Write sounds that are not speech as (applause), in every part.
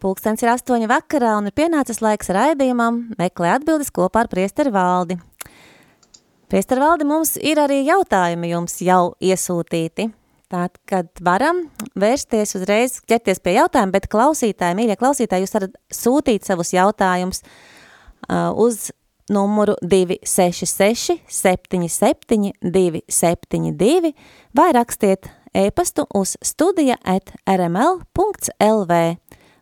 Pulkstens ir astoņi vakarā un ir pienācis laiks raidījumam meklē atbildes kopā ar priesteri valdi. Priesteri valdi mums ir arī jautājumi jums jau iesūtīti. Tātad, kad varam vērsties uzreiz, ķerties pie jautājuma, bet klausītāji, mīļie klausītāji, jūs varat sūtīt savus jautājumus uh, uz numuru 266 77 272 vai rakstiet e-pastu uz studija at rml.lv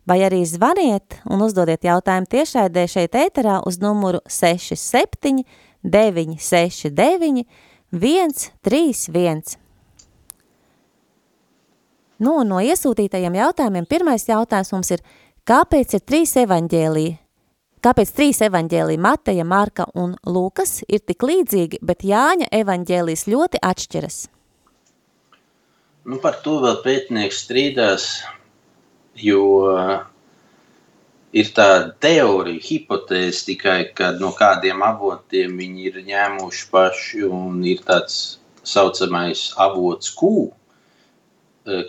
vai arī zvaniet un uzdodiet jautājumu tiešraidē šeit ēterā uz numuru 67 969 131. Nu, no iesūtītajiem jautājumiem pirmais jautājums mums ir, kāpēc ir trīs evaņģēlija? Kāpēc trīs evaņģēlija Mateja, Marka un Lūkas ir tik līdzīgi, bet Jāņa evaņģēlijas ļoti atšķiras? Nu, par to vēl pētnieks strīdās, jo ir tāda teorija, hipotēze tikai, ka no kādiem avotiem viņi ir ņēmuši paši un ir tāds saucamais avots kū,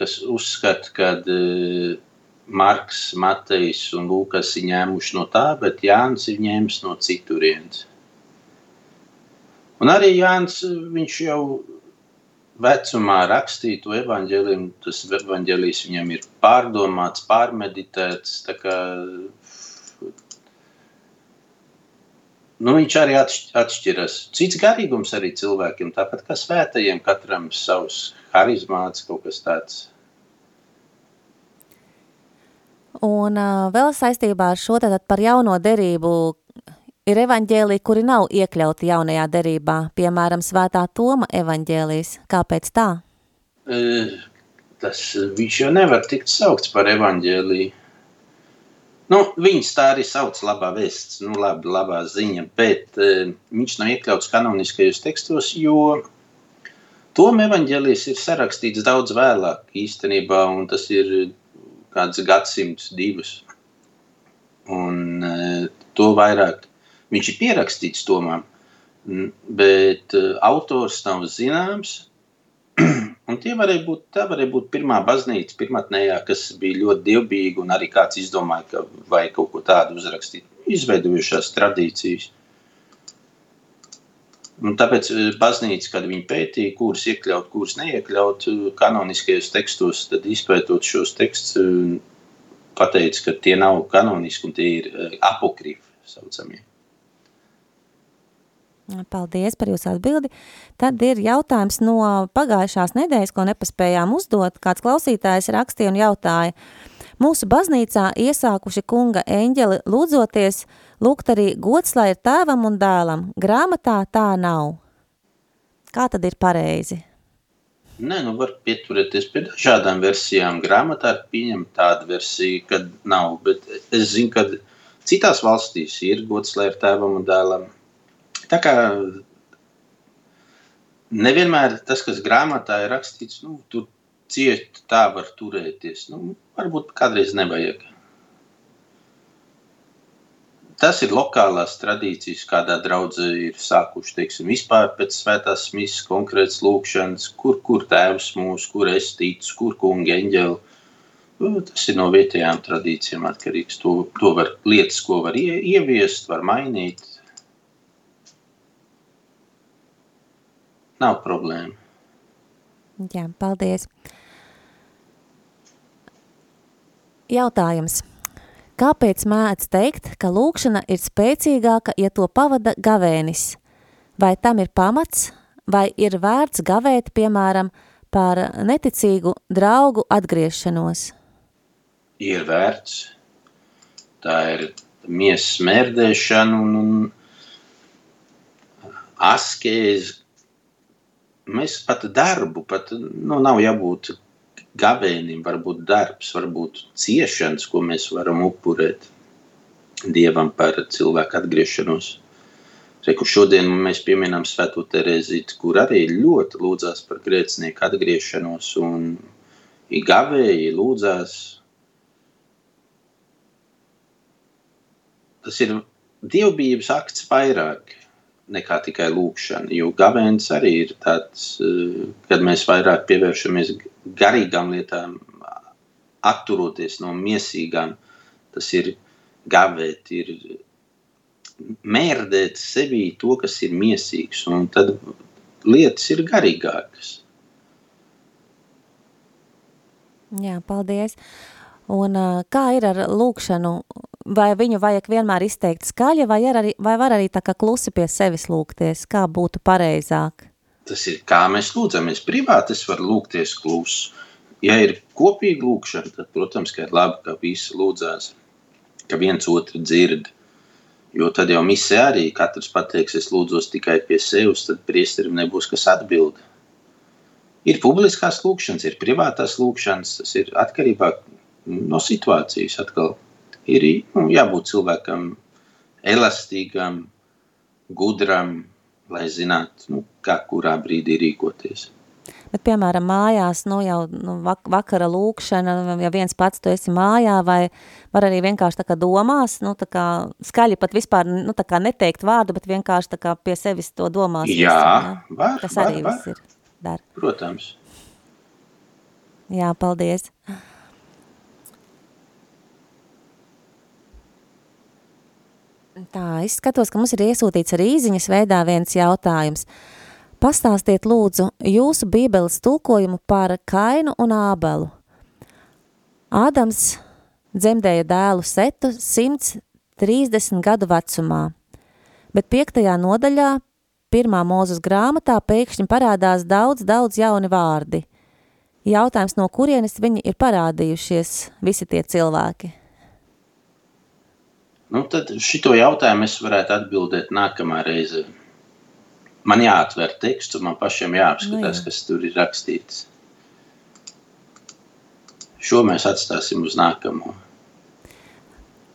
kas uzskata, ka Marks, Matejs un Lūkas ir ņēmuši no tā, bet Jānis ir ņēmis no citurienes. Un arī Jānis, viņš jau vecumā rakstītu evaņģēliem, tas evaņģēlijs viņam ir pārdomāts, pārmeditēts, kā nu, viņš arī atšķiras. Cits garīgums arī cilvēkiem, tāpat kā svētajiem, katram savs harizmāts, kaut kas tāds. Un uh, vēl saistībā ar šo tātad par jauno derību ir evaņģēliji, kuri nav iekļauti jaunajā derībā, piemēram, svētā Toma evaņģēlijas. Kāpēc tā? E, tas viņš jau nevar tikt saukts par evaņģēliju. Nu, viņas tā arī sauc labā vēsts, nu labi, labā ziņa, bet e, viņš nav iekļauts kanoniskajos tekstos, jo Toma evaņģēlijas ir sarakstīts daudz vēlāk īstenībā, un tas ir kāds gadsimts divus. Un e, to vairāk Viņš ir pierakstīts tomam, bet uh, autors nav zināms. (clears throat) Un tie varēja būt, tā varēja būt pirmā baznīca, pirmotnējā, kas bija ļoti dievbijīga, un arī kāds izdomāja, ka vajag kaut ko tādu uzrakstīt. Izveidojušās tradīcijas. Un tāpēc uh, baznīca, kad viņi pētīja, kurus iekļaut, kurus neiekļaut uh, kanoniskajos tekstos, tad izpētot šos tekstus, pateica, ka tie nav kanoniski un tie ir apokrifi saucamie. Paldies par jūsu atbildi. Tad ir jautājums no pagājušās nedēļas, ko nepaspējām uzdot. Kāds klausītājs rakstīja un jautāja. Mūsu baznīcā iesākuši kunga eņģeli lūdzoties, lūgt arī gods, lai ir tēvam un dēlam. Grāmatā tā nav. Kā tad ir pareizi? Nē, nu var pieturēties pie dažādām versijām. Grāmatā ir pieņemta tāda versija, kad nav, bet es zinu, ka citās valstīs ir gods, lai ir tēvam un dēlam Tā kā nevienmēr tas, kas grāmatā ir rakstīts, nu, tur ciest tā var turēties. Nu, varbūt kādreiz nevajag. Tas ir lokālās tradīcijas, kādā draudzē ir sākuši, teiksim, vispār pēc svētās misijas konkrēts lūkšanas, kur, kur tēvs mūs, kur es ticu, kur kungi eņģeli. Nu, tas ir no vietējām tradīcijām atkarīgs. To, to var lietas, ko var ieviest, var mainīt. Nav problēma. Jā, paldies. Jautājums. Kāpēc mēdz teikt, ka lūkšana ir spēcīgāka, ja to pavada gavēnis? Vai tam ir pamats, vai ir vērts gavēt, piemēram, par neticīgu draugu atgriešanos? Ir vērts. Tā ir miesas mērdēšana un, un askēze, mēs pat darbu, pat nu, nav jābūt gavēnim, varbūt darbs, varbūt ciešanas, ko mēs varam upurēt. Dievam par cilvēku atgriešanos. Reku šodien mēs pieminam Svēto Terēzīti, kur arī ļoti lūdzās par grēcinieku atgriešanos un gavēji lūdzās. Tas ir dievbijības akts vairāk nekā tikai lūkšana, jo gavēns arī ir tāds, kad mēs vairāk pievēršamies garīgām lietām, atturoties no miesīgām, tas ir gavēt, ir mērdēt sevī to, kas ir miesīgs, un tad lietas ir garīgākas. Jā, paldies. Un kā ir ar lūkšanu? Vai viņu vajag vienmēr izteikt skaļi, vai, arī, vai var arī tā kā klusi pie sevis lūgties? Kā būtu pareizāk? Tas ir kā mēs lūdzamies. Privāti es varu lūgties klusu. Ja ir kopīga lūkšana, tad, protams, ka ir labi, ka visi lūdzās, ka viens otru dzird. Jo tad jau misija arī katrs pateiks, es lūdzos tikai pie sevis, tad priesterim nebūs kas atbild. Ir publiskās lūkšanas, ir privātās lūkšanas, tas ir atkarībā no situācijas. Atkal ir nu, jābūt cilvēkam elastīgam, gudram, lai zinātu, nu, kā kurā brīdī rīkoties. Bet, piemēram, mājās, nu, jau nu, vak vakara lūkšana, ja viens pats tu esi mājā, vai var arī vienkārši tā kā domās, nu, tā kā skaļi pat vispār, nu, tā kā neteikt vārdu, bet vienkārši tā kā pie sevis to domās. Jā, ja? var, Tas var, arī var. viss ir dar. Protams. Jā, paldies. Tā, es skatos, ka mums ir iesūtīts arī īziņas veidā viens jautājums. Pastāstiet lūdzu jūsu bībeles tulkojumu par Kainu un Ābelu. Ādams dzemdēja dēlu Setu 130 gadu vecumā, bet piektajā nodaļā pirmā mūzes grāmatā pēkšņi parādās daudz, daudz jauni vārdi. Jautājums, no kurienes viņi ir parādījušies, visi tie cilvēki? Nu, tad šito jautājumu es varētu atbildēt nākamā reize. Man jāatver teksts, un man pašiem jāapskatās, Nu jā. kas tur ir rakstīts. Šo mēs atstāsim uz nākamo.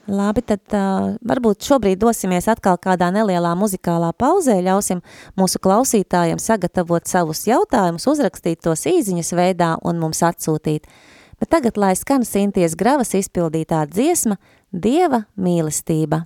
Labi, tad uh, varbūt šobrīd dosimies atkal kādā nelielā muzikālā pauzē, ļausim mūsu klausītājiem sagatavot savus jautājumus, uzrakstīt tos īziņas veidā un mums atsūtīt. Bet tagad, lai skan Sinties Gravas izpildītā dziesma Dieva mīlestība.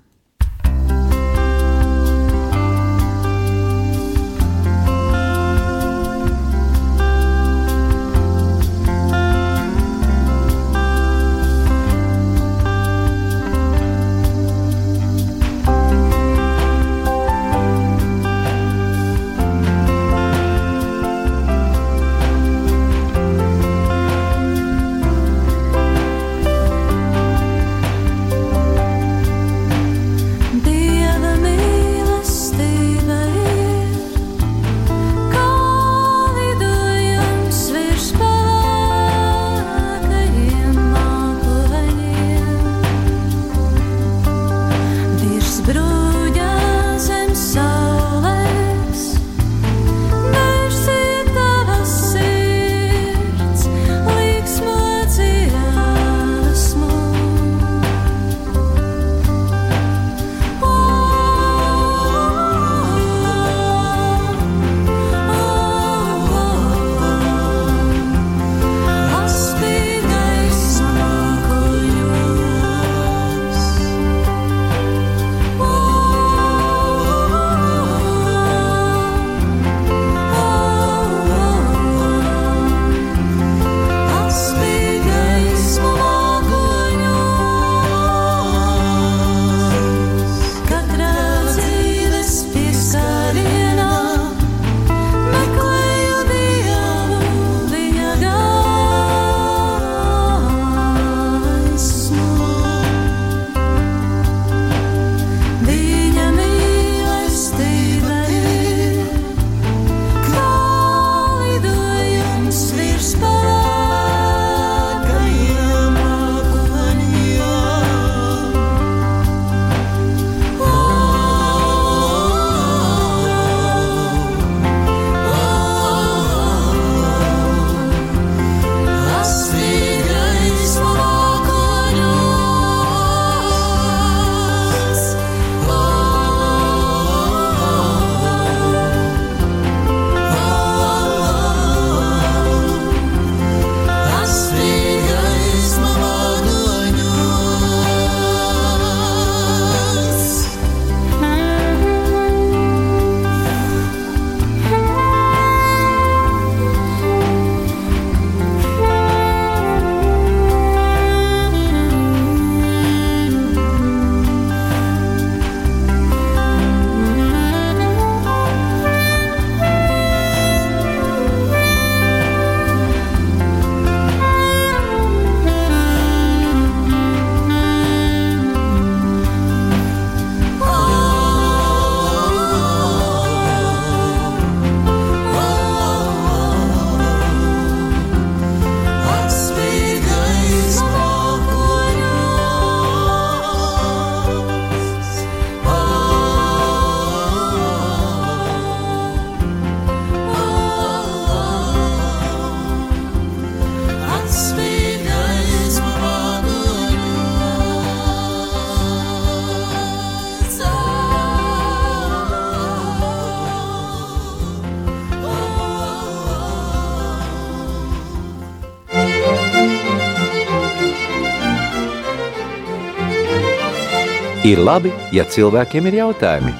Ir labi, ja cilvēkiem ir jautājumi.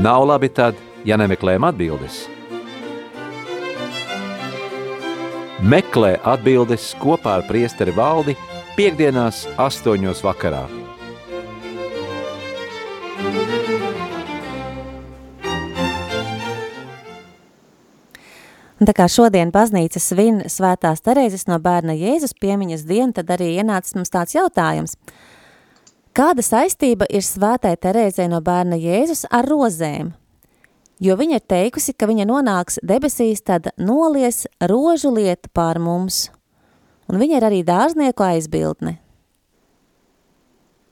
Nav labi tad, ja nemeklējam atbildes. Meklē atbildes kopā ar priesteri valdi piekdienās astoņos vakarā. Un tā kā šodien baznīca svin svētās Terēzes no bērna Jēzus piemiņas dienu, tad arī ienācis mums tāds jautājums. Kāda saistība ir svētai Terēzē no bērna Jēzus ar rozēm? Jo viņa ir teikusi, ka viņa nonāks debesīs, tad nolies rožu lietu pār mums. Un viņa ir arī dārznieku aizbildne.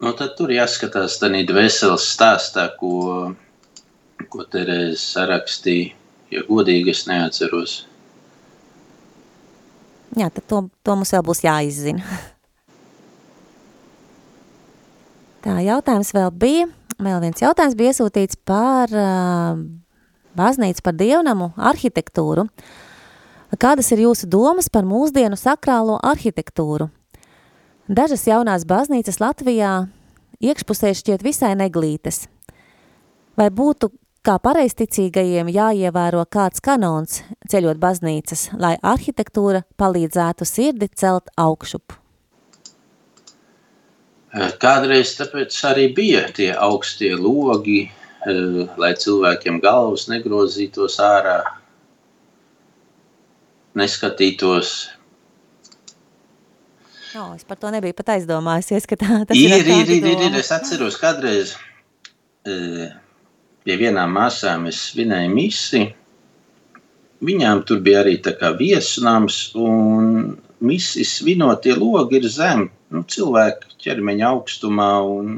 Nu, tad tur jāskatās tādā dvēseles stāstā, ko, ko Terēze sarakstīja ja godīgi es neatceros. Jā, tad to, to mums vēl būs jāizzina. (laughs) Tā, jautājums vēl bija, vēl viens jautājums bija iesūtīts par uh, baznīcu, par dievnamu arhitektūru. Kādas ir jūsu domas par mūsdienu sakrālo arhitektūru? Dažas jaunās baznīcas Latvijā iekšpusē šķiet visai neglītas. Vai būtu kā pareisticīgajiem jāievēro kāds kanons ceļot baznīcas, lai arhitektūra palīdzētu sirdi celt augšup? Eh, kādreiz tāpēc arī bija tie augstie logi, eh, lai cilvēkiem galvas negrozītos ārā, neskatītos. No, es par to nebiju pat aizdomājusies, ka tā, tas ir. Ir, ir, ir, ir, ir, es atceros kādreiz, uh, pie vienām māsām es svinēju misi. Viņām tur bija arī tā kā viesnams, un misi svinotie logi ir zem nu, cilvēka ķermeņa augstumā. Un,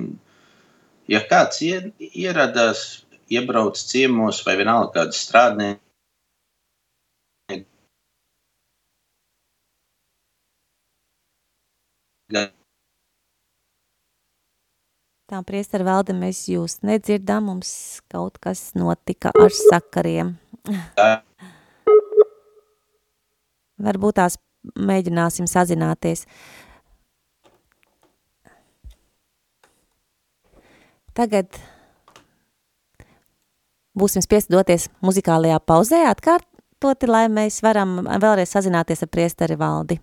ja kāds ieradās, iebrauc ciemos vai vienalga kāds strādnieks, Tā priestara valde, mēs jūs nedzirdam, mums kaut kas notika ar sakariem. Varbūt tās mēģināsim sazināties. Tagad būsim spiesti doties muzikālajā pauzē atkārtoti, lai mēs varam vēlreiz sazināties ar priestari valdi.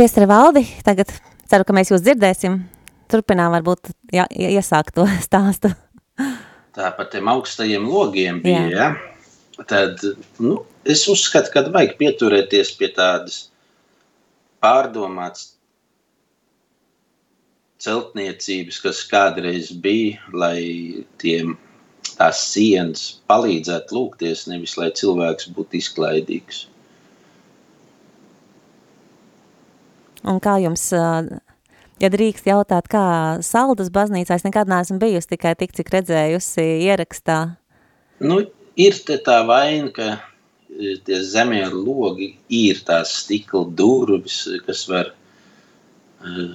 Priestara valdi, tagad ceru, ka mēs jūs dzirdēsim. Turpinām varbūt jā, iesākt to (laughs) stāstu. Tā par tiem augstajiem logiem bija, jā. ja? Tad, nu, es uzskatu, ka vajag pieturēties pie tādas pārdomātas celtniecības, kas kādreiz bija, lai tiem tās sienas palīdzētu lūgties, nevis lai cilvēks būtu izklaidīgs. Un kā jums, ja drīkst jautāt, kā Saldas baznīcā, es nekad neesmu bijusi tikai tik, cik redzējusi ierakstā? Nu, ir te tā vaina, ka tie zemie logi ir tās stikla durvis, kas var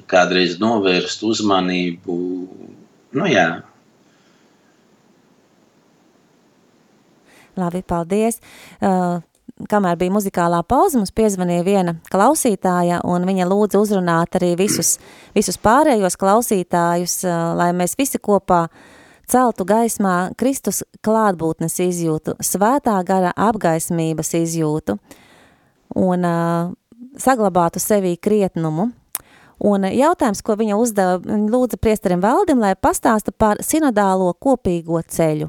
kādreiz novērst uzmanību. Nu jā. Labi, paldies. Uh, kamēr bija muzikālā pauze, mums piezvanīja viena klausītāja, un viņa lūdza uzrunāt arī visus, visus pārējos klausītājus, lai mēs visi kopā celtu gaismā Kristus klātbūtnes izjūtu, svētā gara apgaismības izjūtu un uh, saglabātu sevī krietnumu. Un jautājums, ko viņa uzdeva, lūdza priesterim Valdim, lai pastāsta par sinodālo kopīgo ceļu.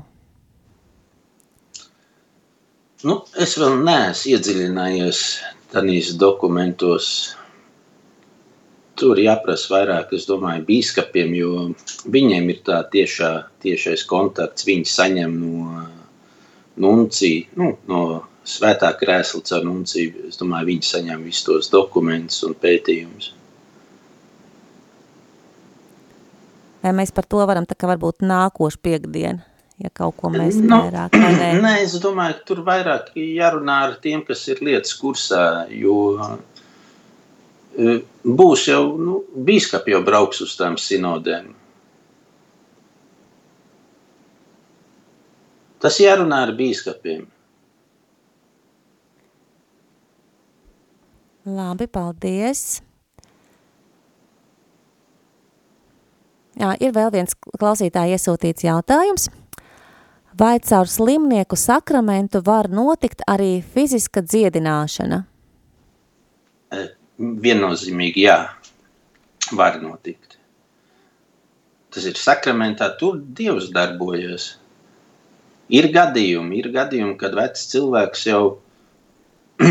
Nu, es vēl neesmu iedziļinājies tajos dokumentos. Tur jāprasa vairāk, es domāju, biskupiem, jo viņiem ir tā tiešā, tiešais kontakts. Viņi saņem no nuncija, nu, no svētā krēsla caur nunciju. Es domāju, viņi saņem visus tos dokumentus un pētījumus. Vai mēs par to varam tā kā varbūt nākošu piekdienu? Ja kaut ko mēs nu, vairāk vai (clears throat) nē? Es domāju, ka tur vairāk jārunā ar tiem, kas ir lietas kursā, jo e, būs jau, nu, bīskap jau brauks uz tām sinodēm. Tas jārunā ar bīskapiem. Labi, paldies. Jā, ir vēl viens klausītāja iesūtīts jautājums. Vai caur slimnieku sakramentu var notikt arī fiziska dziedināšana? E, viennozīmīgi jā, var notikt. Tas ir sakramentā, tur Dievs darbojas. Ir gadījumi, ir gadījumi, kad vecs cilvēks jau, (clears throat)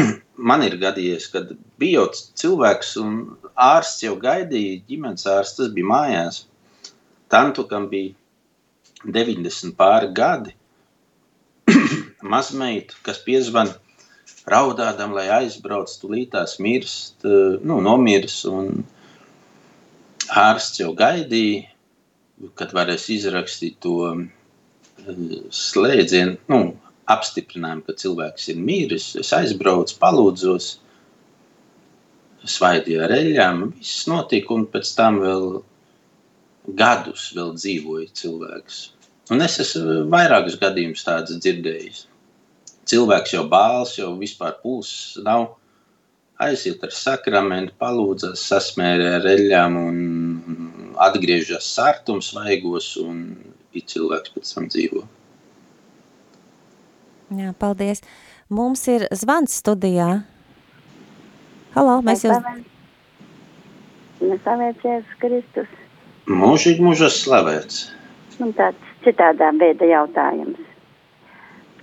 man ir gadījies, kad bija jau cilvēks un ārsts jau gaidīja, ģimenes ārsts, tas bija mājās. Tantu, kam bija 90 pāri gadi. (clears throat) Mazmeita, kas piezvan raudādam, lai aizbrauc, tūlītās mirst, nu, nomirs, un ārsts jau gaidīja, kad varēs izrakstīt to eh, slēdzienu, nu, apstiprinājumu, ka cilvēks ir mīris, es aizbraucu, palūdzos, svaidīju ar eļļām, viss notika, un pēc tam vēl gadus vēl dzīvoja cilvēks. Un es esmu vairākus gadījumus tādus dzirdējis. Cilvēks jau bāls, jau vispār pulss nav. Aiziet ar sakramentu, palūdzas, sasmērē ar eļļām un atgriežas sārtums vaigos un ir cilvēks pēc tam dzīvo. Jā, paldies. Mums ir zvans studijā. Halo, mēs jūs... Slavēts Jēzus Kristus. Mūžīgi mūžas slavēts. Man tāds citādā veida jautājums.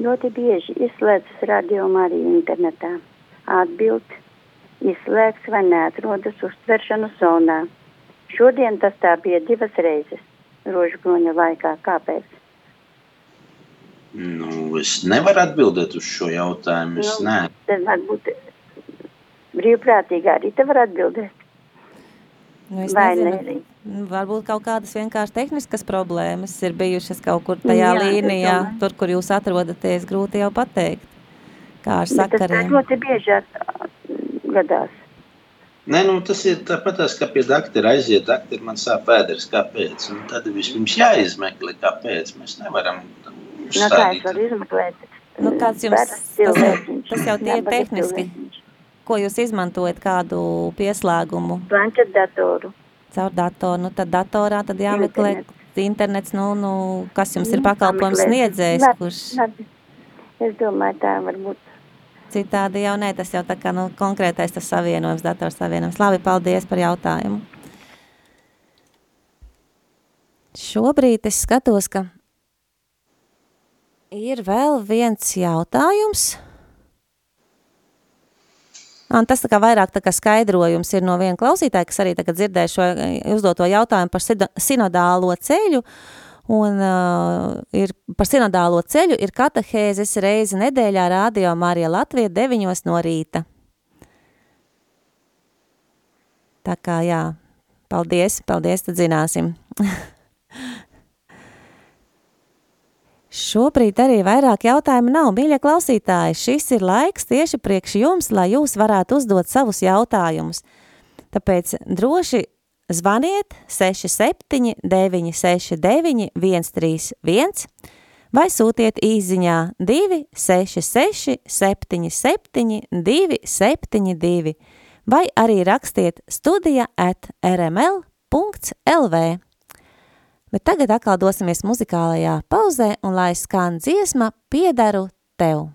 Ļoti bieži izslēdzas radiomu arī internetā. Atbild, izslēgts vai neatrodas uztveršanas zonā. Šodien tas tā bija divas reizes rožgoņa laikā. Kāpēc? Nu, es nevaru atbildēt uz šo jautājumu. Es nu. Tad varbūt brīvprātīgi arī te var atbildēt. Nu, Vai nezinu. Ne, varbūt kaut kādas vienkārši tehniskas problēmas ir bijušas kaut kur tajā Jā, līnijā, tur, kur jūs atrodaties, grūti jau pateikt. Kā ar sakariem. Tas ļoti bieži gadās. Nē, nu, tas ir tāpat, kā pie doktora aiziet, doktori man sāp pēders, kāpēc. Un tad vispirms jāizmeklē, kāpēc. Mēs nevaram uzstādīt. Nu, kā es varu izmeklēt? Nu, kāds jums, tas tas jau tie tehniski. Ko jūs izmantojat, kādu pieslēgumu? Planšetdatoru. Caur datoru, nu tad datorā tad jāmeklē internets, internets nu, nu, kas jums ir pakalpojums sniedzējs, kurš... Labi. Es domāju, tā varbūt. citādi jau nē, tas jau tā kā nu, konkrētais tas savienojums, dators savienojums. Labi, paldies par jautājumu. Šobrīd es skatos, ka ir vēl viens jautājums. Un tas tā kā vairāk tā kā skaidrojums ir no viena klausītāja, kas arī tagad dzirdēja šo uzdoto jautājumu par sinodālo ceļu. Un uh, ir par sinodālo ceļu ir katahēzes reizi nedēļā rādio Marija Latvija 9 no rīta. Tā kā jā, paldies, paldies, tad zināsim. (laughs) Šobrīd arī vairāk jautājumu nav. Mīļie klausītāji, šis ir laiks tieši priekš jums, lai jūs varētu uzdot savus jautājumus. Tāpēc droši zvaniet 67 969 131 vai sūtiet īziņā 266 77 272 vai arī rakstiet studija at rml.lv. Bet tagad atkal dosimies muzikālajā pauzē un lai skan dziesma Piedaru tev.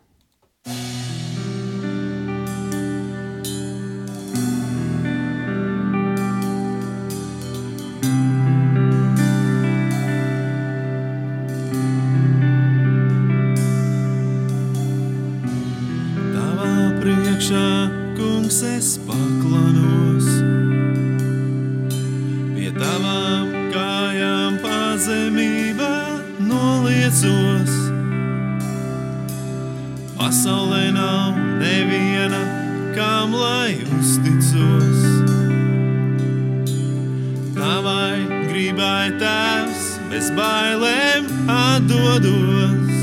Priekšā, kungs, es paklanos pie tavām pazemībā noliecos. Pasaulē nav neviena, kam lai uzticos. Tavai gribai tēvs bez bailēm atdodos.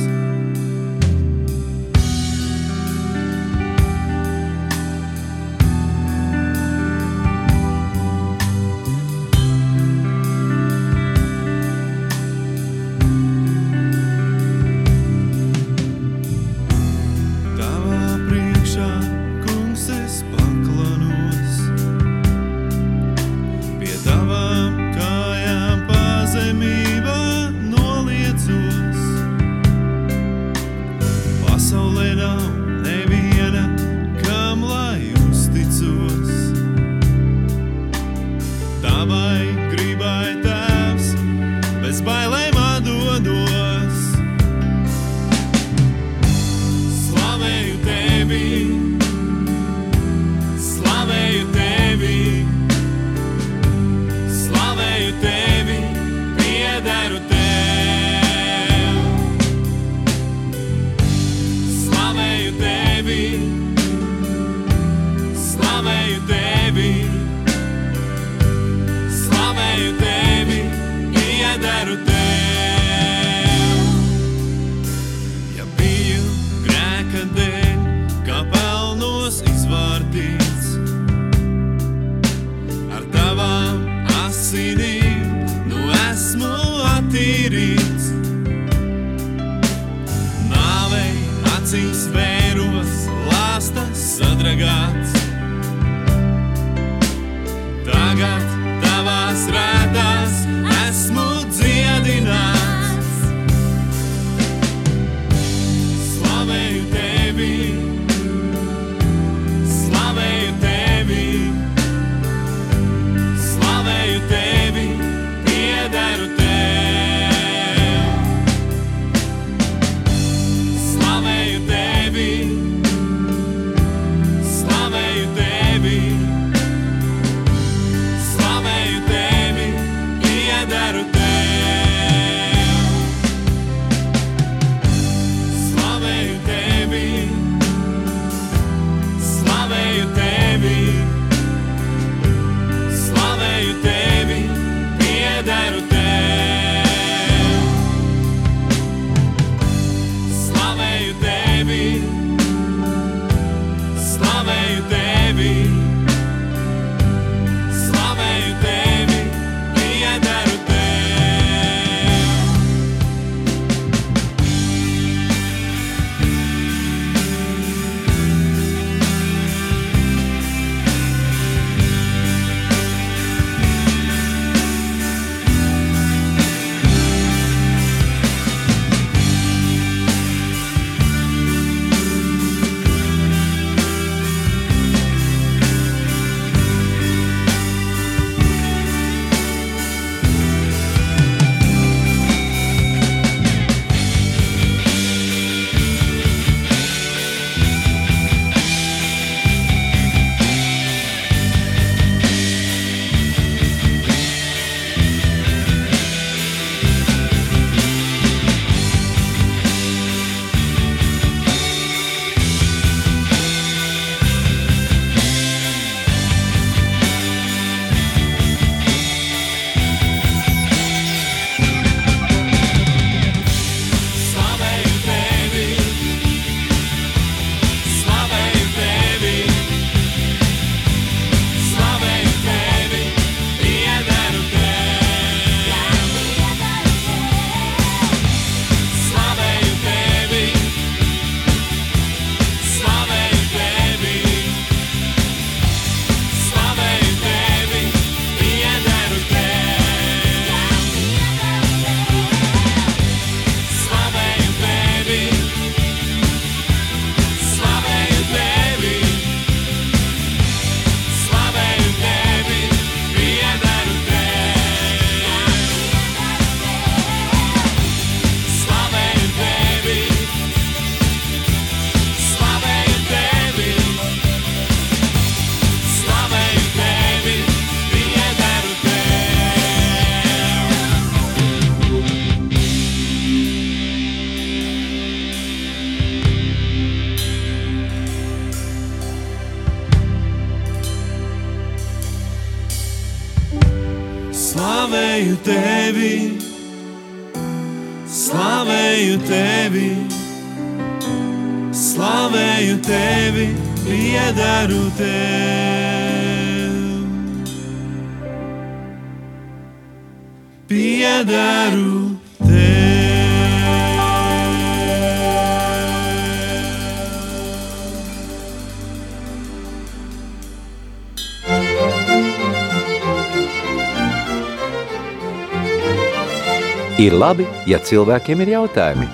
Ir labi, ja cilvēkiem ir jautājumi.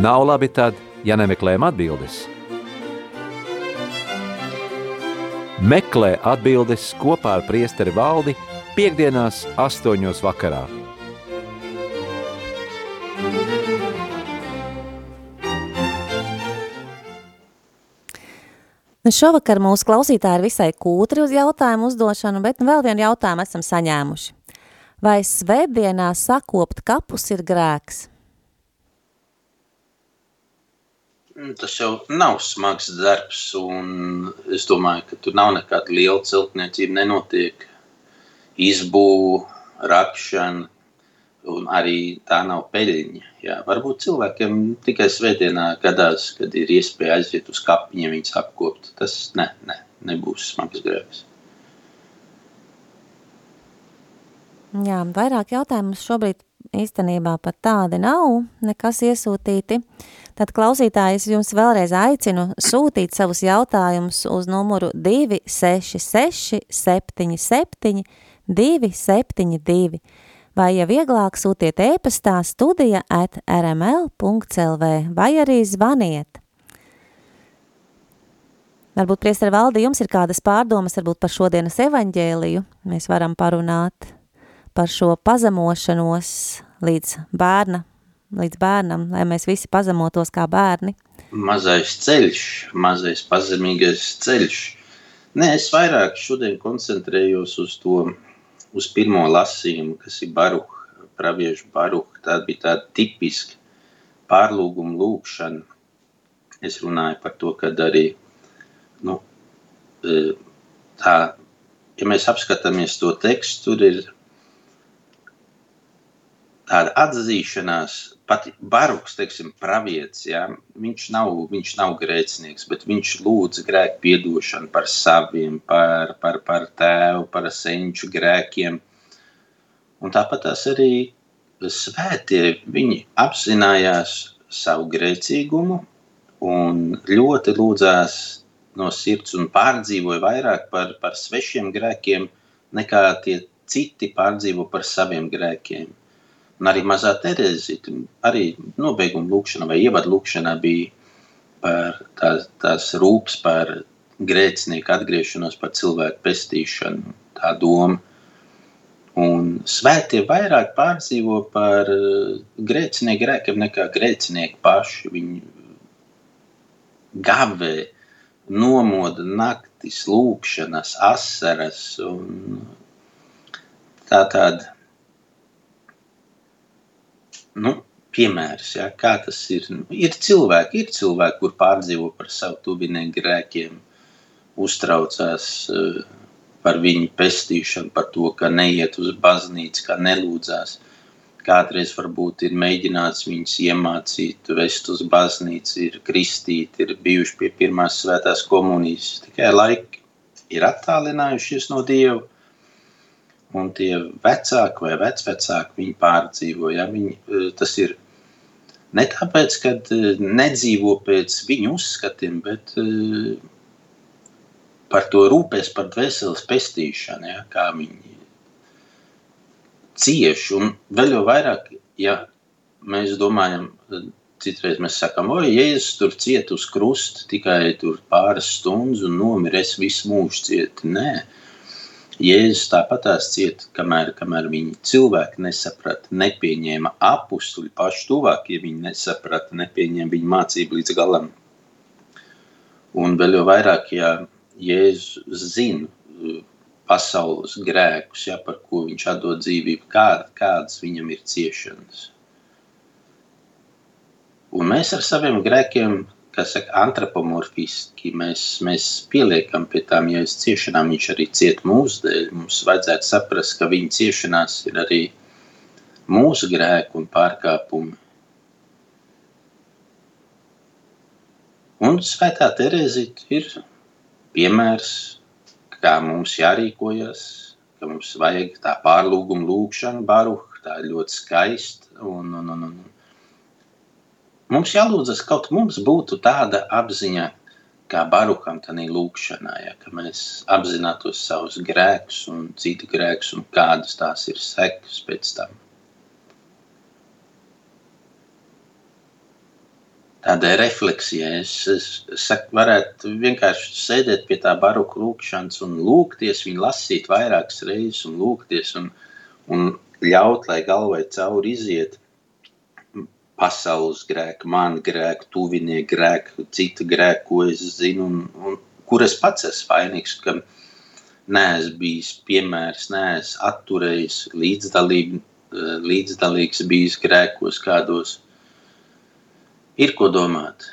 Nav labi tad, ja nemeklējam atbildes. Meklē atbildes kopā ar priesteri valdi piekdienās astoņos vakarā. Nu, šovakar mūsu klausītāji ir visai kūtri uz jautājumu uzdošanu, bet nu vēl vienu jautājumu esam saņēmuši. Vai svētdienā sakopt kapus ir grēks? Mm, Tas jau nav smags darbs, un es domāju, ka tur nav nekāda liela celtniecība. Nenotiek izbūve, rakšana, un arī tā nav peļņa. Jā, varbūt cilvēkiem tikai svētdienā gadās, kad ir iespēja aiziet uz kapiņu, viņas apkopt. Tas ne, ne, nebūs smags grēks. Jā, vairāk jautājumu mums šobrīd īstenībā pat tādi nav, nekas iesūtīti. Tad klausītājs jums vēlreiz aicinu sūtīt savus jautājumus uz numuru 266 77 272 vai, ja vieglāk, sūtiet ēpastā studija at rml.lv vai arī zvaniet. Varbūt, priestara valde, jums ir kādas pārdomas varbūt par šodienas evaņģēliju. Mēs varam parunāt par šo pazemošanos līdz bērna, līdz bērnam, lai mēs visi pazemotos kā bērni. Mazais ceļš, mazais pazemīgais ceļš. Nē, es vairāk šodien koncentrējos uz to, uz pirmo lasījumu, kas ir baruha, praviešu baruha. Tā bija tāda tipiska pārlūguma lūkšana. Es runāju par to, kad arī, nu, e, tā, ja mēs apskatāmies to tekstu, tur ir tāda atzīšanās, pat baruks, teiksim, pravietis, ja, viņš, nav, viņš nav grēcinieks, bet viņš lūdz grēku piedošanu par saviem, par, par, par tēvu, par senču grēkiem. Un tāpat tās arī svētie, viņi apzinājās savu grēcīgumu un ļoti lūdzās no sirds un pārdzīvoja vairāk par, par svešiem grēkiem, nekā tie citi pārdzīvo par saviem grēkiem. Un arī mazā Terēzita, arī nobeiguma lūkšana vai ievadu lūkšanā bija par tās, tās rūpes par grēcinieku atgriešanos, par cilvēku pestīšanu, tā doma. Un svētie vairāk pārdzīvo par eh, grēcinieku grēkiem nekā grēcinieki paši. Viņi gavē, nomoda naktis, lūkšanas, asaras un tā tāda nu, piemērs, ja, kā tas ir. Ir cilvēki, ir cilvēki, kur pārdzīvo par savu tuvinieku grēkiem, uztraucās uh, par viņu pestīšanu, par to, ka neiet uz baznīcu, ka nelūdzās. Kādreiz varbūt ir mēģināts viņus iemācīt, vest uz baznīcu, ir kristīti, ir bijuši pie pirmās svētās komunijas. Tikai laiki ir attālinājušies no Dieva un tie vecāki vai vecvecāki viņi pārdzīvo. Ja? Viņi, eh, tas ir ne tāpēc, ka eh, nedzīvo pēc viņu uzskatiem, bet eh, par to rūpēs par dvēseles pestīšanu, ja? kā viņi cieši. Un vēl jau vairāk, ja mēs domājam, citreiz mēs sakām, oi, Jēzus tur ciet uz krusta tikai pāris stundas un nomira, es visu mūžu cieti. Nē, Jēzus tāpatās cieta, kamēr, kamēr viņi cilvēki nesaprata, nepieņēma apstuļi paši tuvākie, viņi nesaprata, nepieņēma viņa mācību līdz galam. Un vēl jau vairāk, ja Jēzus zina uh, pasaules grēkus, ja, par ko viņš atdod dzīvību, kāda, kādas viņam ir ciešanas. Un mēs ar saviem grēkiem saka, antropomorfiski mēs, mēs pieliekam pie tām jēzus ciešanām, viņš arī ciet mūsu dēļ. Mums vajadzētu saprast, ka viņa ciešanās ir arī mūsu grēku un pārkāpumi. Un svētā Terēzita ir piemērs, kā mums jārīkojas, ka mums vajag tā pārlūguma lūkšana, baruha, tā ir ļoti skaista. Un, un, un, un. Mums jālūdzas, kaut mums būtu tāda apziņa, kā baruham tādā lūkšanā, ja, ka mēs apzinātos savus grēkus un citu grēkus un kādas tās ir sekas pēc tam. tādai refleksijai. Es, es, es saku, varētu vienkārši sēdēt pie tā baroka lūkšanas un lūgties, viņu lasīt vairākas reizes un lūgties un, un ļaut, lai galvai cauri iziet pasaules grēku, manu grēku, tuvinieku grēku, citu grēku, ko es zinu un, un kur es pats esmu vainīgs, ka neesmu bijis piemērs, neesmu atturējis līdzdalību, līdzdalīgs bijis grēkos kādos ir ko domāt.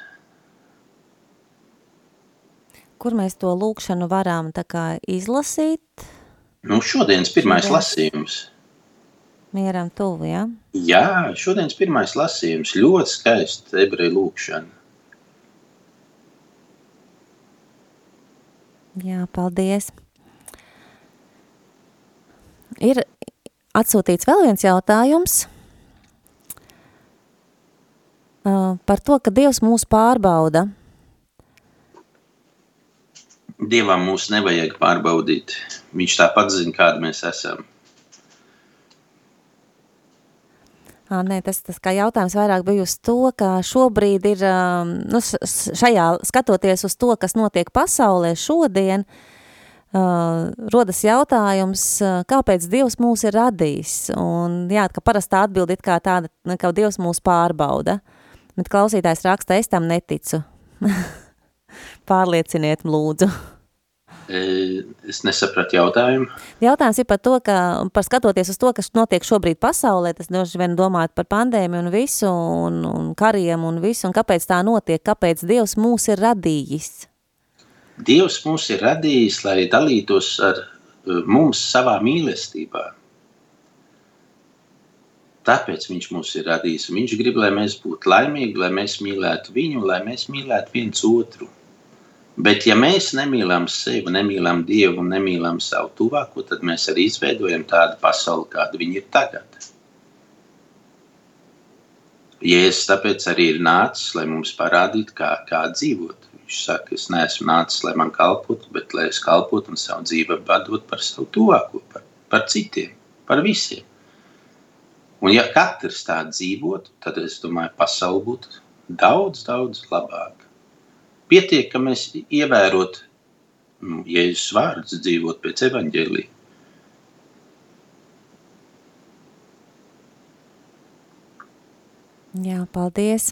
Kur mēs to lūkšanu varam izlasīt? Nu, šodienas pirmais šodienas... lasījums. Mieram tuvu, ja? Jā, šodienas pirmais lasījums. Ļoti skaists ebreju lūkšana. Jā, paldies. Ir atsūtīts vēl viens jautājums uh, par to, ka Dievs mūs pārbauda. Dievam mūs nevajag pārbaudīt. Viņš tāpat zina, kāda mēs esam. Nē, tas, tas kā jautājums vairāk bija uz to, ka šobrīd ir, nu, šajā, skatoties uz to, kas notiek pasaulē šodien, uh, rodas jautājums, kāpēc Dievs mūs ir radījis. Un jā, ka parastā atbildi ir kā tāda, ka Dievs mūs pārbauda. Bet klausītājs raksta, es tam neticu. (laughs) Pārlieciniet, lūdzu. E, es nesapratu jautājumu. Jautājums ir par to, ka, par skatoties uz to, kas notiek šobrīd pasaulē, tas droši vien domājot par pandēmiju un visu, un, un kariem un visu, un kāpēc tā notiek, kāpēc Dievs mūs ir radījis? Dievs mūs ir radījis, lai dalītos ar mums savā mīlestībā. Tāpēc viņš mūs ir radījis. Viņš grib, lai mēs būtu laimīgi, lai mēs mīlētu viņu, lai mēs mīlētu viens otru. Bet, ja mēs nemīlam sevi, nemīlam Dievu un nemīlam savu tuvāko, tad mēs arī izveidojam tādu pasauli, kāda viņa ir tagad. Jēzus tāpēc arī ir nācis, lai mums parādītu, kā, kā dzīvot. Viņš saka, es neesmu nācis, lai man kalpotu, bet lai es kalpotu un savu dzīvi padot par savu tuvāko, par, par citiem, par visiem. Un ja katrs tā dzīvotu, tad es domāju, pasaule būtu daudz, daudz labāka. Pietiek, ka mēs ievērot nu, Jēzus vārdus, dzīvot pēc evaņģēlī. Jā, paldies.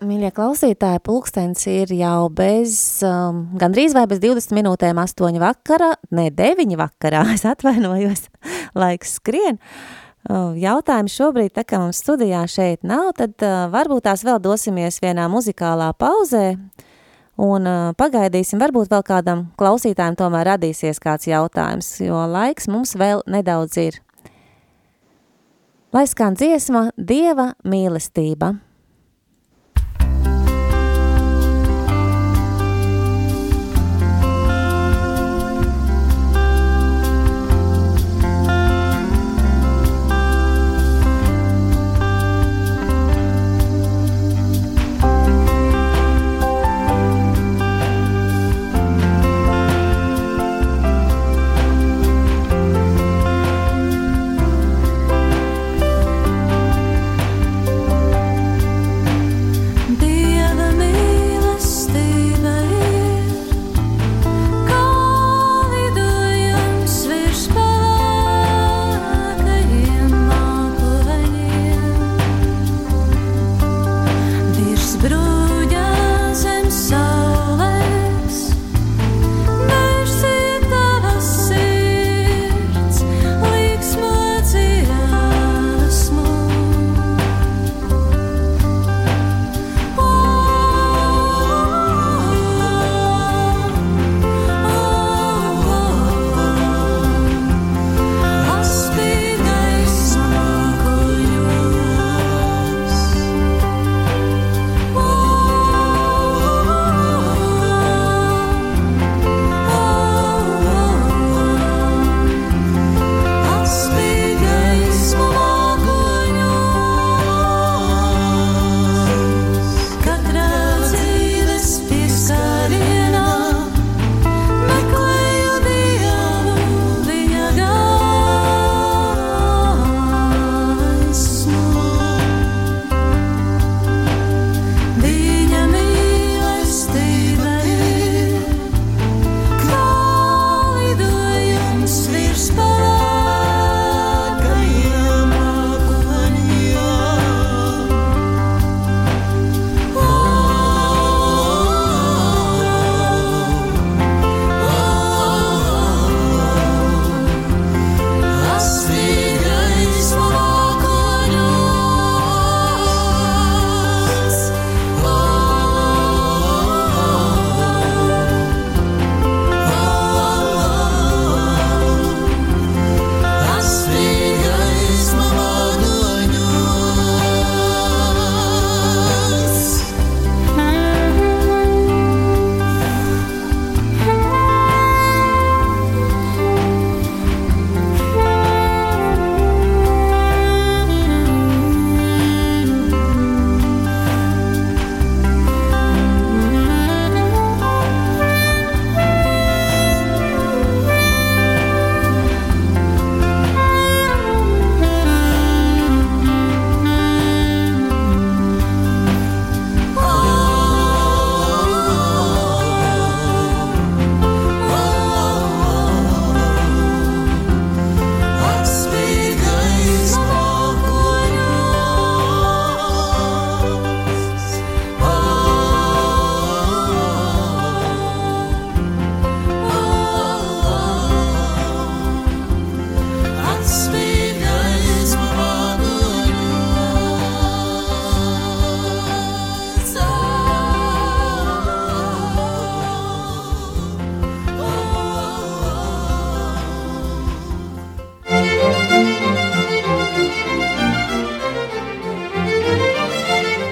Mīļie klausītāji, pulkstens ir jau bez, um, gandrīz vai bez 20 minūtēm 8 vakara, ne 9 vakarā, (laughs) es atvainojos, (laughs) laiks skrien. Uh, jautājumi šobrīd, tā kā mums studijā šeit nav, tad uh, varbūt tās vēl dosimies vienā muzikālā pauzē un uh, pagaidīsim, varbūt vēl kādam klausītājiem tomēr radīsies kāds jautājums, jo laiks mums vēl nedaudz ir. Lai skan dziesma Dieva mīlestība.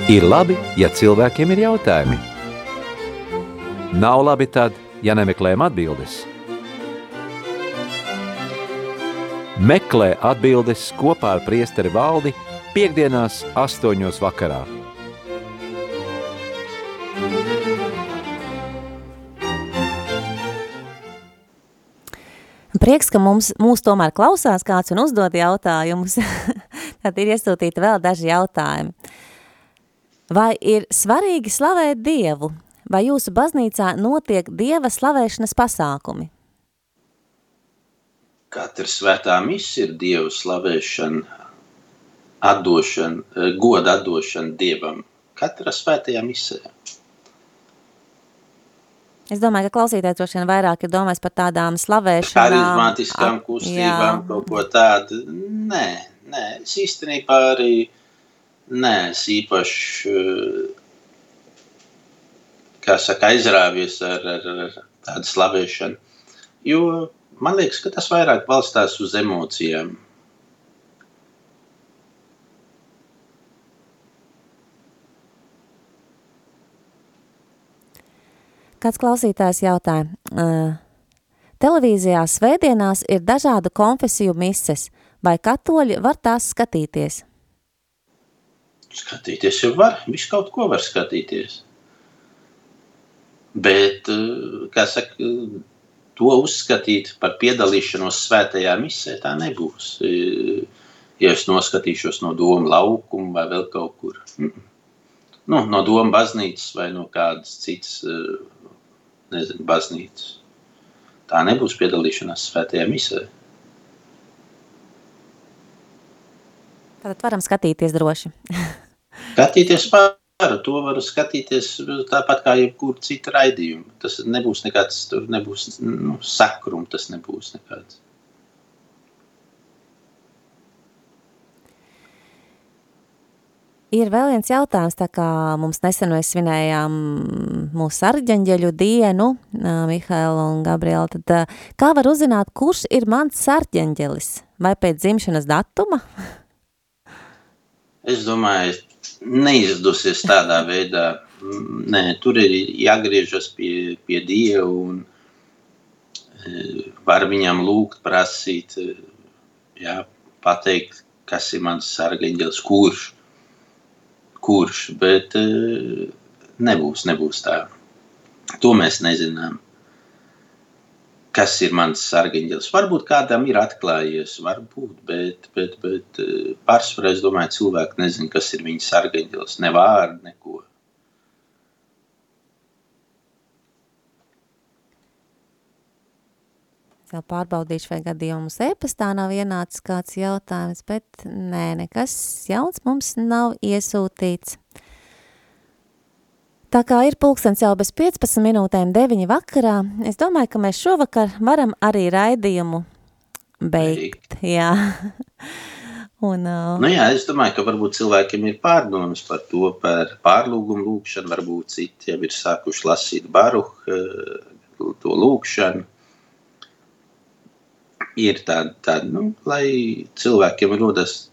Ir labi, ja cilvēkiem ir jautājumi. Nav labi tad, ja nemeklējam atbildes. Meklē atbildes kopā ar priesteri valdi piekdienās astoņos vakarā. Prieks, ka mums, mūs tomēr klausās kāds un uzdod jautājumus. (laughs) Tad ir iesūtīti vēl daži jautājumi. Vai ir svarīgi slavēt Dievu? Vai jūsu baznīcā notiek Dieva slavēšanas pasākumi? Katra svētā misija ir Dieva slavēšana, atdošana, eh, goda atdošana Dievam. Katra svētajā misijā. Es domāju, ka klausītājs droši vien vairāk ir domājis par tādām slavēšanām. Harizmātiskām ap- kustībām, jā. kaut ko tādu. Nē, nē, es īstenībā arī neesmu īpaši, eh, saka, aizrāvies ar, ar, ar tādu slavēšanu. Jo man liekas, ka tas vairāk balstās uz emocijām. Kāds klausītājs jautāja, uh, televīzijā svētdienās ir dažādu konfesiju mises, vai katoļi var tās skatīties? Skatīties jau var, visu kaut ko var skatīties. Bet, eh, kā saka, to uzskatīt par piedalīšanos svētajā misē, tā nebūs. Eh, Ja es noskatīšos no doma laukuma vai vēl kaut kur. Nu, no doma baznīcas vai no kādas citas, eh, nezinu, baznīcas. Tā nebūs piedalīšanās svētajā misē. Tātad varam skatīties droši. (laughs) Skatīties varu, to varu skatīties tāpat kā jebkuru citu raidījumu. Tas nebūs nekāds, tur nebūs nu, sakrum, tas nebūs nekāds. Ir vēl viens jautājums, tā kā mums nesen mēs svinējām mūsu sarģeņģeļu dienu, ā, Mihaela un Gabriela, tad kā var uzzināt, kurš ir mans sarģeņģelis? Vai pēc dzimšanas datuma? (laughs) Es domāju, neizdusies tādā veidā. Mm, Nē, tur ir jāgriežas pie, pie Dieva un e, var viņam lūgt, prasīt, e, jā, pateikt, kas ir mans sargeņģelis, kurš, kurš, bet e, nebūs, nebūs tā. To mēs nezinām. Kas ir mans sargeņģelis? Varbūt kādam ir atklājies, varbūt, bet, bet, bet e, pārsvarā es domāju, cilvēki nezin, kas ir viņa sargeņģelis, ne vārdu, neko. Es Vēl pārbaudīšu, vai gadījumus e-pastā nav ienācis kāds jautājums, bet nē, nekas jauns mums nav iesūtīts. Tā kā ir pulkstens jau bez 15 minūtēm 9 vakarā, es domāju, ka mēs šovakar varam arī raidījumu beigt. Jā. (laughs) Un, uh, Nu, jā, es domāju, ka varbūt cilvēkiem ir pārdomas par to, par pārlūgumu lūkšanu. Varbūt citi jau ir sākuši lasīt baruhu, to lūkšanu. Ir tāda, tāda nu, lai cilvēkiem rodas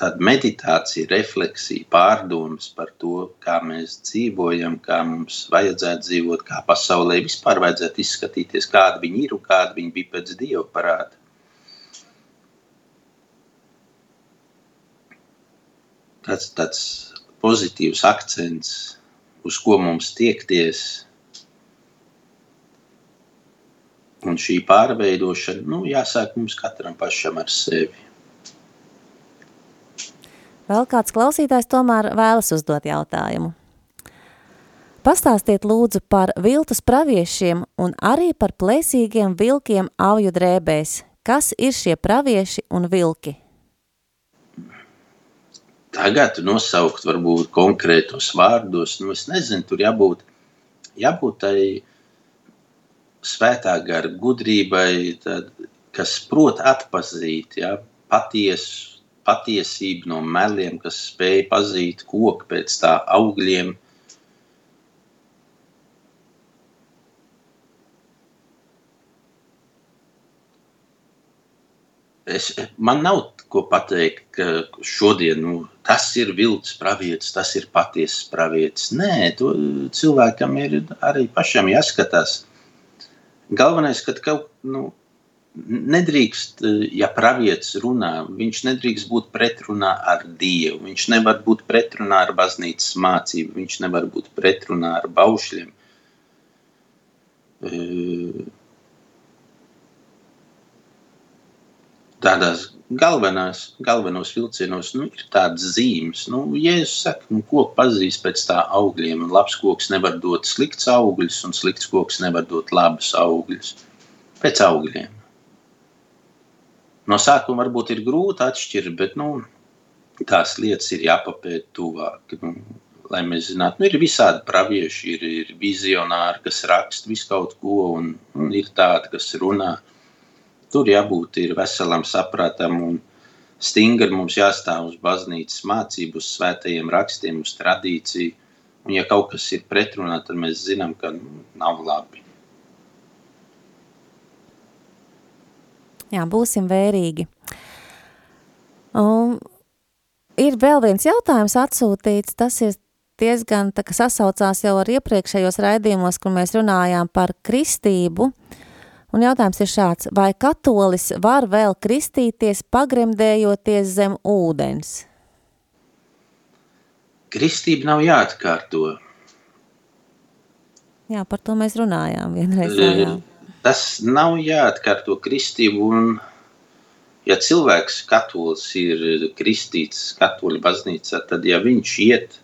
tāda meditācija, refleksija, pārdomas par to, kā mēs dzīvojam, kā mums vajadzētu dzīvot, kā pasaulē vispār vajadzētu izskatīties, kāda viņi ir un kāda viņi bija pēc dieva parāda. tāds, tāds pozitīvs akcents, uz ko mums tiekties. Un šī pārveidošana, nu, jāsāk mums katram pašam ar sevi. Vēl kāds klausītājs tomēr vēlas uzdot jautājumu. Pastāstiet lūdzu par viltus praviešiem un arī par plēsīgiem vilkiem auju drēbēs. Kas ir šie pravieši un vilki? Tagad nosaukt varbūt konkrētos vārdos, nu es nezinu, tur jābūt, jābūt tai svētā gara gudrībai, tad, kas prot atpazīt, ja, patiesu, patiesību no meliem, kas spēj pazīt koku pēc tā augļiem. es, man nav ko pateikt, ka šodien nu, tas ir vilcis pravietis, tas ir patiesas pravietis. Nē, to cilvēkam ir arī pašam jāskatās. Galvenais, ka kaut nu, nedrīkst, ja pravietis runā, viņš nedrīkst būt pretrunā ar Dievu. Viņš nevar būt pretrunā ar baznīcas mācību, viņš nevar būt pretrunā ar baušļiem. Uh, tādās galvenās, galvenos vilcienos nu, ir tādas zīmes. Nu, Jēzus saka, nu, koku pazīst pēc tā augļiem, un labs koks nevar dot slikts augļus, un slikts koks nevar dot labus augļus. Pēc augļiem. No sākuma varbūt ir grūti atšķirt, bet nu, tās lietas ir jāpapēt tuvāk. Nu, lai mēs zinātu, nu, ir visādi pravieši, ir, ir vizionāri, kas raksta visu kaut ko, un, un ir tādi, kas runā. Tur jābūt veselam sapratam un stingri mums jāstāv uz baznīcas mācību, uz svētajiem rakstiem, uz tradīciju. Un, ja kaut kas ir pretrunā, tad mēs zinām, ka nu, nav labi. Jā, būsim vērīgi. Un ir vēl viens jautājums atsūtīts. Tas ir diezgan tā, sasaucās jau ar iepriekšējos raidījumos, kur mēs runājām par kristību. Un jautājums ir šāds, vai katolis var vēl kristīties pagremdējoties zem ūdens? Kristība nav jāatkārto. Jā, par to mēs runājām vienreiz. Jā. Tas nav jāatkārto kristību, un ja cilvēks katolis ir kristīts katoļu baznīcā, tad ja viņš iet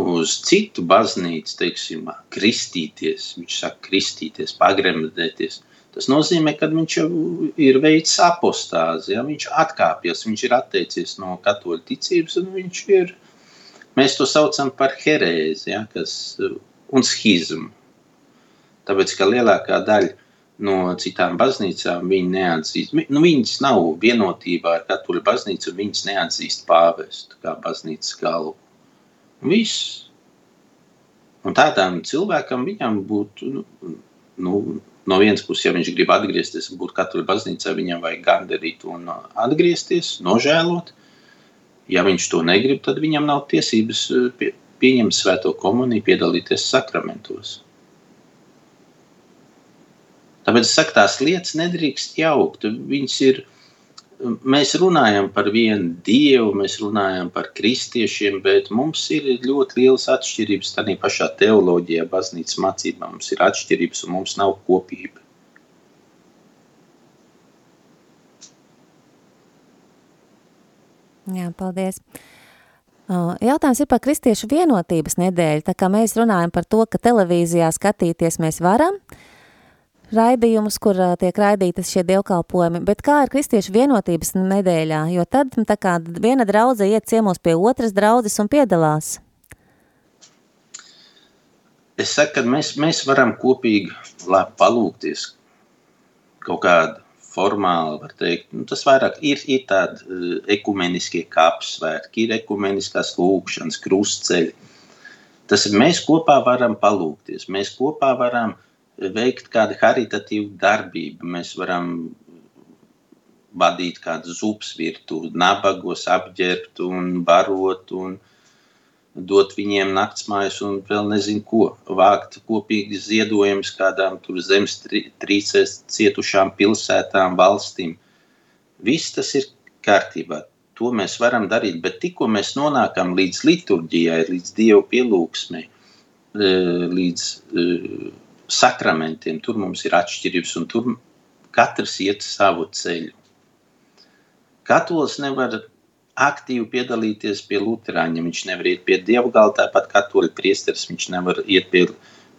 uz citu baznīcu, teiksim, kristīties, viņš saka, kristīties, pagremdēties. Tas nozīmē, ka viņš jau ir veids apostāzi, ja? viņš atkāpjas, viņš ir atteicies no katoļu ticības, un viņš ir, mēs to saucam par herēzi, ja? Kas, un schizmu. Tāpēc, ka lielākā daļa no citām baznīcām viņi neatzīst, nu, viņas nav vienotībā ar katoļu baznīcu, un viņas neatzīst pāvestu kā baznīcas galvu. Viss. Un tādam cilvēkam viņam būtu, nu, nu, no vienas puses, ja viņš grib atgriezties, būt katoļu baznīcā, viņam vajag gandarīt un atgriezties, nožēlot. Ja viņš to negrib, tad viņam nav tiesības pie, pieņemt svēto komuniju, piedalīties sakramentos. Tāpēc es saku, tās lietas nedrīkst jaukt. Viņas ir mēs runājam par vienu dievu, mēs runājam par kristiešiem, bet mums ir ļoti lielas atšķirības. Tā pašā teoloģijā, baznīcas mācībā mums ir atšķirības un mums nav kopība. Jā, paldies. Jautājums ir par kristiešu vienotības nedēļu. Tā kā mēs runājam par to, ka televīzijā skatīties mēs varam, uh, raidījumus, kur tiek raidītas šie dievkalpojumi, bet kā ir kristiešu vienotības nedēļā, jo tad tā kā viena draudze iet ciemos pie otras draudzes un piedalās? Es saku, ka mēs, mēs varam kopīgi palūkties kaut kādu formāli, var teikt, nu, tas vairāk ir, ir tādi uh, ekumeniskie kapsvētki, ir ekumeniskās lūkšanas, krustceļi. Tas mēs kopā varam palūkties, mēs kopā varam uh, veikt kādu haritatīvu darbību. Mēs varam vadīt kādu zupas virtuvi, nabagos apģērbt un barot un dot viņiem naktsmājas un vēl nezinu ko. Vākt kopīgi ziedojumus kādām tur zemes trīcēs cietušām pilsētām, valstīm. Viss tas ir kārtībā. To mēs varam darīt, bet tikko mēs nonākam līdz liturģijai, līdz Dievu pielūgsmei, eh, līdz eh, sakramentiem. Tur mums ir atšķirības, un tur katrs iet savu ceļu. Katolis nevar aktīvi piedalīties pie Lutāņiem. Viņš nevar iet pie dievgala, tāpat katoļu priesteris. Viņš nevar iet pie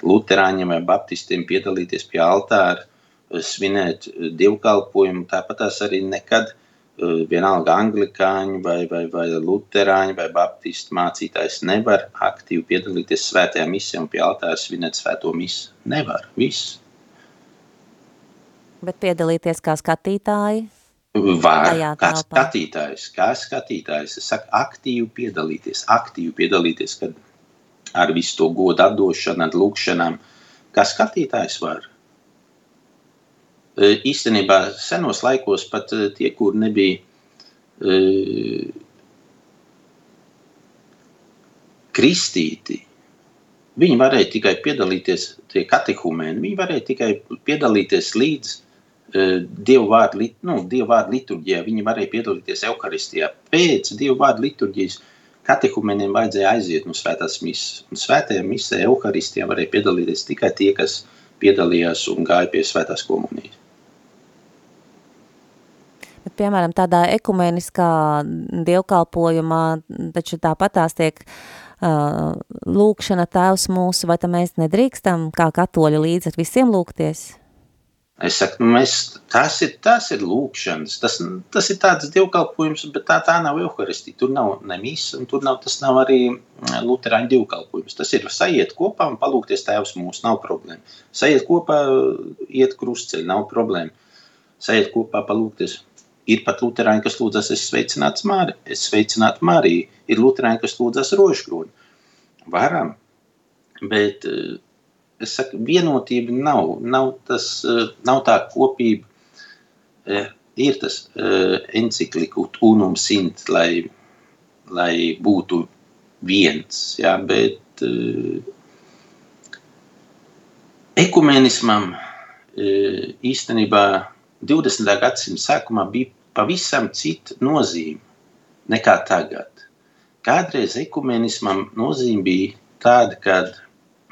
Lutāņiem vai Baptistiem, piedalīties pie altāra, svinēt dievkalpojumu. Tāpat tās arī nekad vienalga anglikāņi vai, vai, vai luterāņi vai baptistu mācītājs nevar aktīvi piedalīties svētajā misijā un pie altāra svinēt svēto misu. Nevar, viss. Bet piedalīties kā skatītāji? Var, kā skatītājs, kā skatītājs. Es saku, aktīvi piedalīties, aktīvi piedalīties, kad ar visu to godu atdošanu, lūkšanām, kā skatītājs var. E, īstenībā senos laikos pat e, tie, kur nebija e, kristīti, viņi varēja tikai piedalīties, tie katehumēni, viņi varēja tikai piedalīties līdz Dievu vārdu, nu, Dievu vārdu liturģijā, viņi varēja piedalīties Euharistijā. Pēc Dievu vārdu liturģijas katehumeniem vajadzēja aiziet no svētās. Un svētajā misē, Euharistijā varēja piedalīties tikai tie, kas piedalījās un gāja pie svētās komunijas. Bet, piemēram, tādā ekumeniskā dievkalpojumā, taču tāpat tās tiek uh, lūkšana tēvs mūsu, vai tam mēs nedrīkstam kā katoļi līdz ar visiem lūgties? Es saku, nu mēs, tas, ir, tas ir lūkšanas, tas, tas ir tāds dievkalpojums, bet tā, tā nav euharistija. Tur nav ne misa, un tur nav, tas nav arī luterāņu dievkalpojums. Tas ir sajiet kopā un palūkties tēvs mūsu, nav problēma. Sajiet kopā, iet krustceļi, nav problēma. Sajiet kopā, palūkties. Ir pat luterāņi, kas lūdzas, es sveicināts Māri, es sveicinātu Mariju. Ir luterāņi, kas lūdzas rožkroni. Varam, bet es saku, vienotība nav. Nav, tas, eh, nav tā kopība. Eh, ir tas eh, encikliku unum sint, lai, lai būtu viens, jā, bet ekumenismam īstenībā 20. gadsimta sākumā bija pavisam cita nozīme nekā tagad. Kādreiz ekumenismam nozīme bija tāda, kad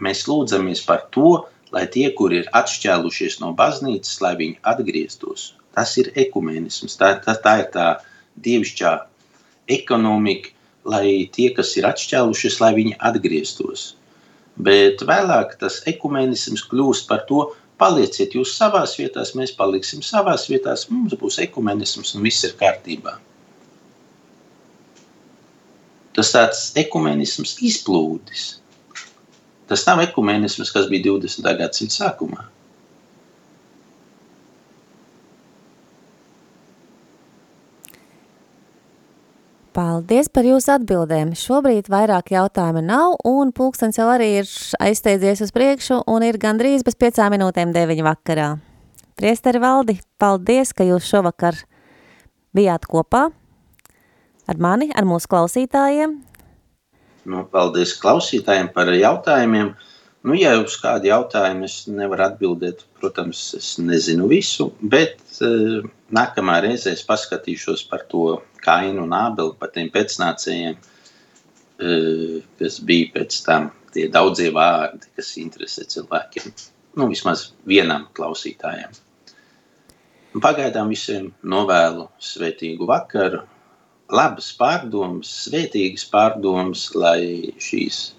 mēs lūdzamies par to, lai tie, kuri ir atšķēlušies no baznīcas, lai viņi atgrieztos. Tas ir ekumenisms, tā, tā, tā ir tā dievišķā ekonomika, lai tie, kas ir atšķēlušies, lai viņi atgrieztos. Bet vēlāk tas ekumenisms kļūst par to, palieciet jūs savās vietās, mēs paliksim savās vietās, mums būs ekumenisms un viss ir kārtībā. Tas tāds ekumenisms izplūdis. Tas nav ekumenisms, kas bija 20. gadsimta sākumā. Paldies par jūsu atbildēm. Šobrīd vairāk jautājumu nav, un pulkstens jau arī ir aizsteidzies uz priekšu, un ir gandrīz bez piecām minūtēm deviņu vakarā. Priesteri Valdi, paldies, ka jūs šovakar bijāt kopā ar mani, ar mūsu klausītājiem. Nu, paldies klausītājiem par jautājumiem. Nu, ja uz kādu jautājumu es nevaru atbildēt, protams, es nezinu visu, bet uh, nākamā reizē es paskatīšos par to kainu un ābeli, par tiem pēcnācējiem, uh, kas bija pēc tam tie daudzie vārdi, kas interesē cilvēkiem. Nu, vismaz vienam klausītājam. Pagaidām visiem novēlu svētīgu vakaru, labas pārdomas, svētīgas pārdomas, lai šīs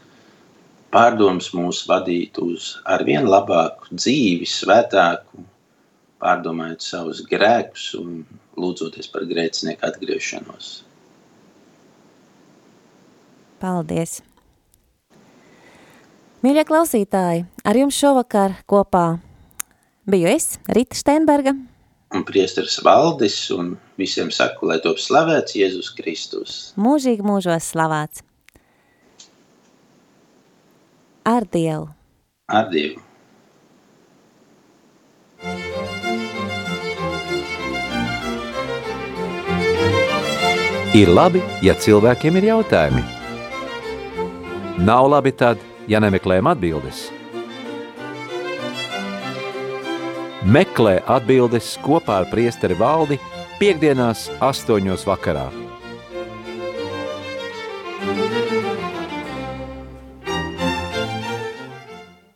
pārdomas mūs vadītu uz arvien labāku dzīvi, svētāku, pārdomājot savus grēkus un lūdzoties par grēcinieku atgriešanos. Paldies! Mīļie klausītāji, ar jums šovakar kopā biju es, Rita Steinberga, un priesteris Valdis, un visiem saku, lai top slavēts Jēzus Kristus. Mūžīgi mūžos slavēts. Ar Dievu. Ar Dievu. Ir labi, ja cilvēkiem ir jautājumi. Nav labi tad, ja nemeklējam atbildes. Meklē atbildes kopā ar priesteri valdi piekdienās astoņos vakarā.